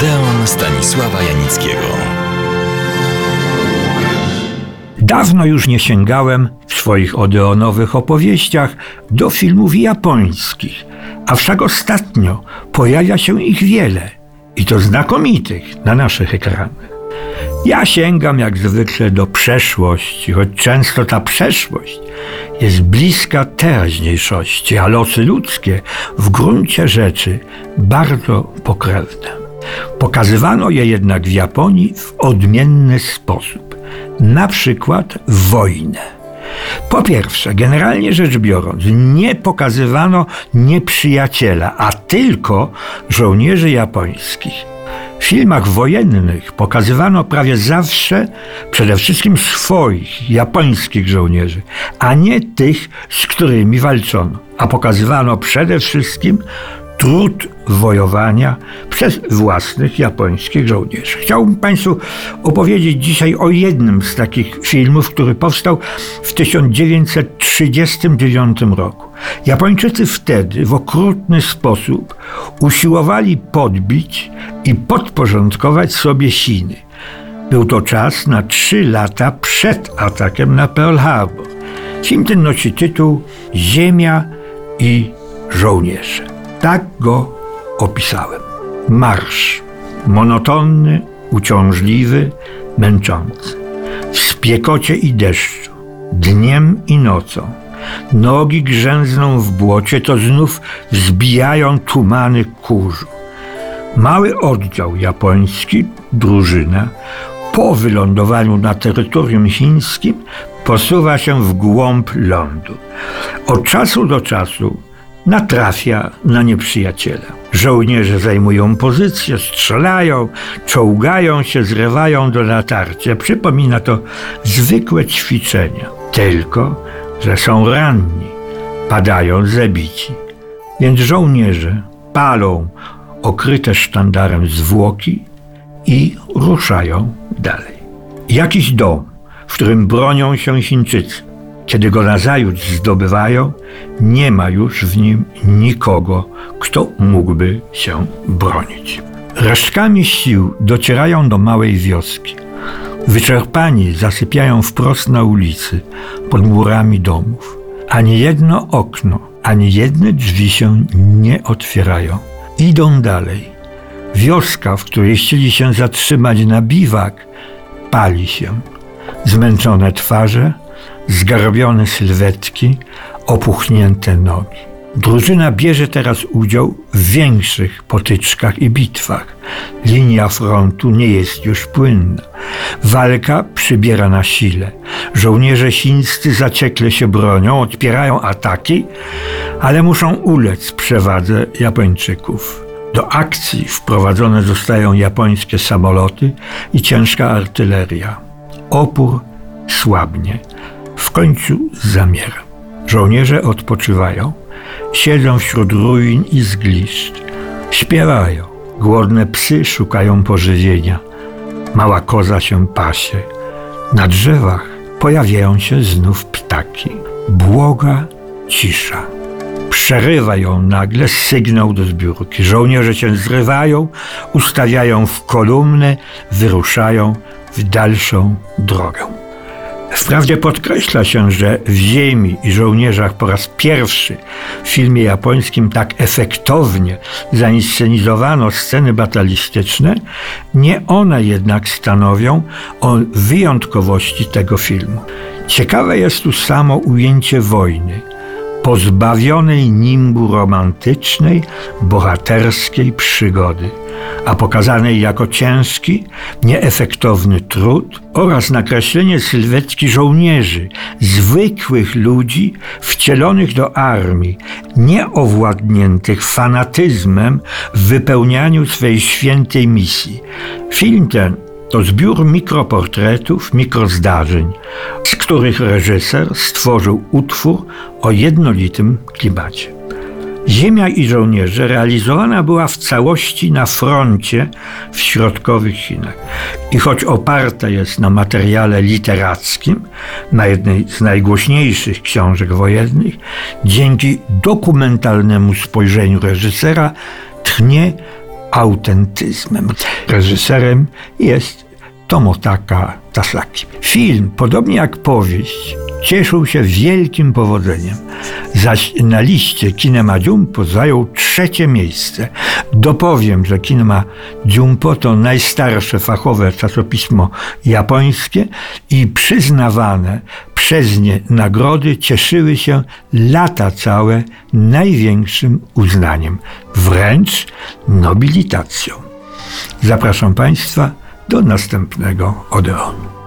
Odeon Stanisława Janickiego. Dawno już nie sięgałem w swoich odeonowych opowieściach do filmów japońskich, a wszak ostatnio pojawia się ich wiele i to znakomitych na naszych ekranach. Ja sięgam jak zwykle do przeszłości, choć często ta przeszłość jest bliska teraźniejszości, a losy ludzkie w gruncie rzeczy bardzo pokrewne. Pokazywano je jednak w Japonii w odmienny sposób, na przykład wojnę. Po pierwsze, generalnie rzecz biorąc, nie pokazywano nieprzyjaciela, a tylko żołnierzy japońskich. W filmach wojennych pokazywano prawie zawsze przede wszystkim swoich, japońskich żołnierzy, a nie tych, z którymi walczono. A pokazywano przede wszystkim trud wojowania przez własnych japońskich żołnierzy. Chciałbym Państwu opowiedzieć dzisiaj o jednym z takich filmów, który powstał w 1939 roku. Japończycy wtedy w okrutny sposób usiłowali podbić i podporządkować sobie Chiny. Był to czas na trzy lata przed atakiem na Pearl Harbor. Film ten nosi tytuł Ziemia i żołnierze. Tak go opisałem. Marsz. Monotonny, uciążliwy, męczący. W spiekocie i deszczu, dniem i nocą. Nogi grzęzną w błocie, to znów wzbijają tumany kurzu. Mały oddział japoński, drużyna, po wylądowaniu na terytorium chińskim posuwa się w głąb lądu. Od czasu do czasu natrafia na nieprzyjaciela. Żołnierze zajmują pozycję, strzelają, czołgają się, zrywają do natarcia. Przypomina to zwykłe ćwiczenia, tylko że są ranni, padają zabici. Więc żołnierze palą okryte sztandarem zwłoki i ruszają dalej. Jakiś dom, w którym bronią się Chińczycy. Kiedy go nazajutrz zdobywają, nie ma już w nim nikogo, kto mógłby się bronić. Resztkami sił docierają do małej wioski. Wyczerpani zasypiają wprost na ulicy, pod murami domów. Ani jedno okno, ani jedne drzwi się nie otwierają. Idą dalej. Wioska, w której chcieli się zatrzymać na biwak, pali się. Zmęczone twarze, zgarbione sylwetki, opuchnięte nogi. Drużyna bierze teraz udział w większych potyczkach i bitwach. Linia frontu nie jest już płynna. Walka przybiera na sile. Żołnierze chińscy zaciekle się bronią, odpierają ataki, ale muszą ulec przewadze Japończyków. Do akcji wprowadzone zostają japońskie samoloty i ciężka artyleria. Opór słabnie. Końcu zamiera. Żołnierze odpoczywają, siedzą wśród ruin i zgliszcz, śpiewają. Głodne psy szukają pożywienia. Mała koza się pasie. Na drzewach pojawiają się znów ptaki. Błoga cisza. Przerywa ją nagle sygnał do zbiórki. Żołnierze się zrywają, ustawiają w kolumny, wyruszają w dalszą drogę. Wprawdzie podkreśla się, że w Ziemi i żołnierzach po raz pierwszy w filmie japońskim tak efektownie zainscenizowano sceny batalistyczne, nie one jednak stanowią o wyjątkowości tego filmu. Ciekawe jest tu samo ujęcie wojny, pozbawionej nimbu romantycznej, bohaterskiej przygody a pokazanej jako ciężki, nieefektowny trud oraz nakreślenie sylwetki żołnierzy, zwykłych ludzi wcielonych do armii, nieowładniętych fanatyzmem w wypełnianiu swej świętej misji. Film ten to zbiór mikroportretów, mikrozdarzeń, z których reżyser stworzył utwór o jednolitym klimacie. Ziemia i żołnierze realizowana była w całości na froncie w środkowych Chinach. I choć oparta jest na materiale literackim, na jednej z najgłośniejszych książek wojennych, dzięki dokumentalnemu spojrzeniu reżysera tchnie autentyzmem. Reżyserem jest Tomotaka Tasaki. Film, podobnie jak powieść, cieszył się wielkim powodzeniem. Zaś na liście Kinema Jumpo zajął trzecie miejsce. Dopowiem, że Kinema Jumpo to najstarsze fachowe czasopismo japońskie i przyznawane przez nie nagrody cieszyły się lata całe największym uznaniem, wręcz nobilitacją. Zapraszam Państwa do następnego Odeonu.